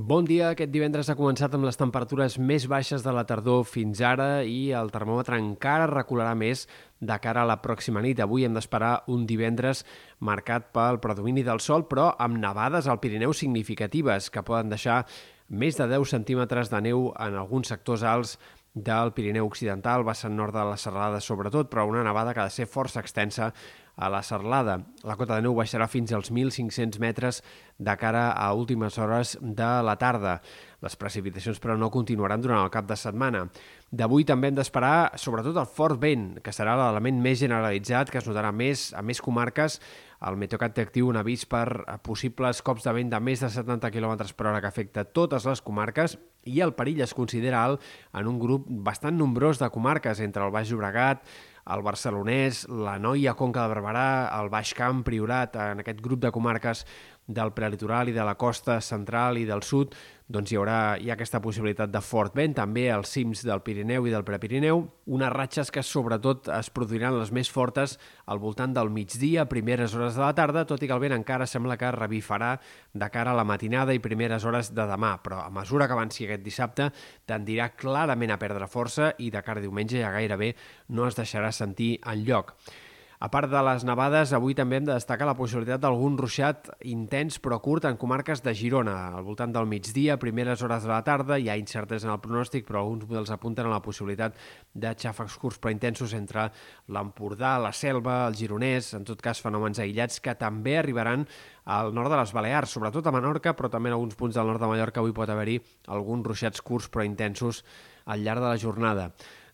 Bon dia. Aquest divendres ha començat amb les temperatures més baixes de la tardor fins ara i el termòmetre encara recularà més de cara a la pròxima nit. Avui hem d'esperar un divendres marcat pel predomini del sol, però amb nevades al Pirineu significatives que poden deixar més de 10 centímetres de neu en alguns sectors alts del Pirineu Occidental, vessant nord de la serralada sobretot, però una nevada que ha de ser força extensa a la Serlada. La cota de neu baixarà fins als 1.500 metres de cara a últimes hores de la tarda. Les precipitacions, però, no continuaran durant el cap de setmana. D'avui també hem d'esperar, sobretot, el fort vent, que serà l'element més generalitzat, que es notarà més a més comarques. El Meteocat té actiu un avís per possibles cops de vent de més de 70 km per hora que afecta totes les comarques i el perill es considera alt en un grup bastant nombrós de comarques entre el Baix Llobregat, el Barcelonès, la Noia, Conca de Barberà, el Baix Camp, Priorat, en aquest grup de comarques del prelitoral i de la costa central i del sud, doncs hi haurà hi ha aquesta possibilitat de fort vent, també als cims del Pirineu i del Prepirineu, unes ratxes que sobretot es produiran les més fortes al voltant del migdia, primeres hores de la tarda, tot i que el vent encara sembla que revifarà de cara a la matinada i primeres hores de demà, però a mesura que avanci aquest dissabte tendirà clarament a perdre força i de cara a diumenge ja gairebé no es deixarà sentir en lloc. A part de les nevades, avui també hem de destacar la possibilitat d'algun ruixat intens però curt en comarques de Girona. Al voltant del migdia, primeres hores de la tarda, hi ha incertesa en el pronòstic, però alguns models apunten a la possibilitat de xàfecs curts però intensos entre l'Empordà, la Selva, el Gironès, en tot cas fenòmens aïllats que també arribaran al nord de les Balears, sobretot a Menorca, però també en alguns punts del nord de Mallorca avui pot haver-hi alguns ruixats curts però intensos al llarg de la jornada.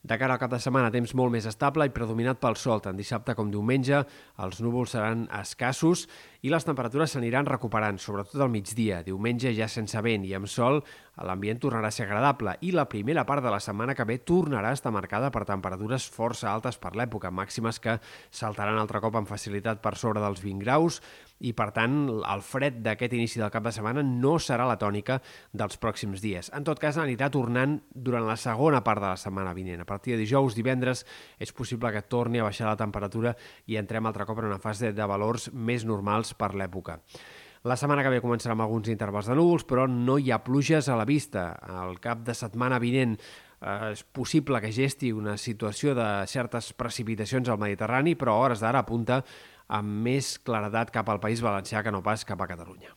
De cara al cap de setmana, temps molt més estable i predominat pel sol. Tant dissabte com diumenge els núvols seran escassos i les temperatures s'aniran recuperant, sobretot al migdia. Diumenge ja sense vent i amb sol, l'ambient tornarà a ser agradable i la primera part de la setmana que ve tornarà a estar marcada per temperatures força altes per l'època, màximes que saltaran altre cop amb facilitat per sobre dels 20 graus i, per tant, el fred d'aquest inici del cap de setmana no serà la tònica dels pròxims dies. En tot cas, anirà tornant durant la segona part de la setmana vinent. A partir de dijous, divendres, és possible que torni a baixar la temperatura i entrem altre cop en una fase de valors més normals per l'època. La setmana que ve començarà amb alguns intervals de núvols, però no hi ha pluges a la vista. Al cap de setmana vinent eh, és possible que gesti una situació de certes precipitacions al Mediterrani, però a hores d'ara apunta amb més claredat cap al País Valencià que no pas cap a Catalunya.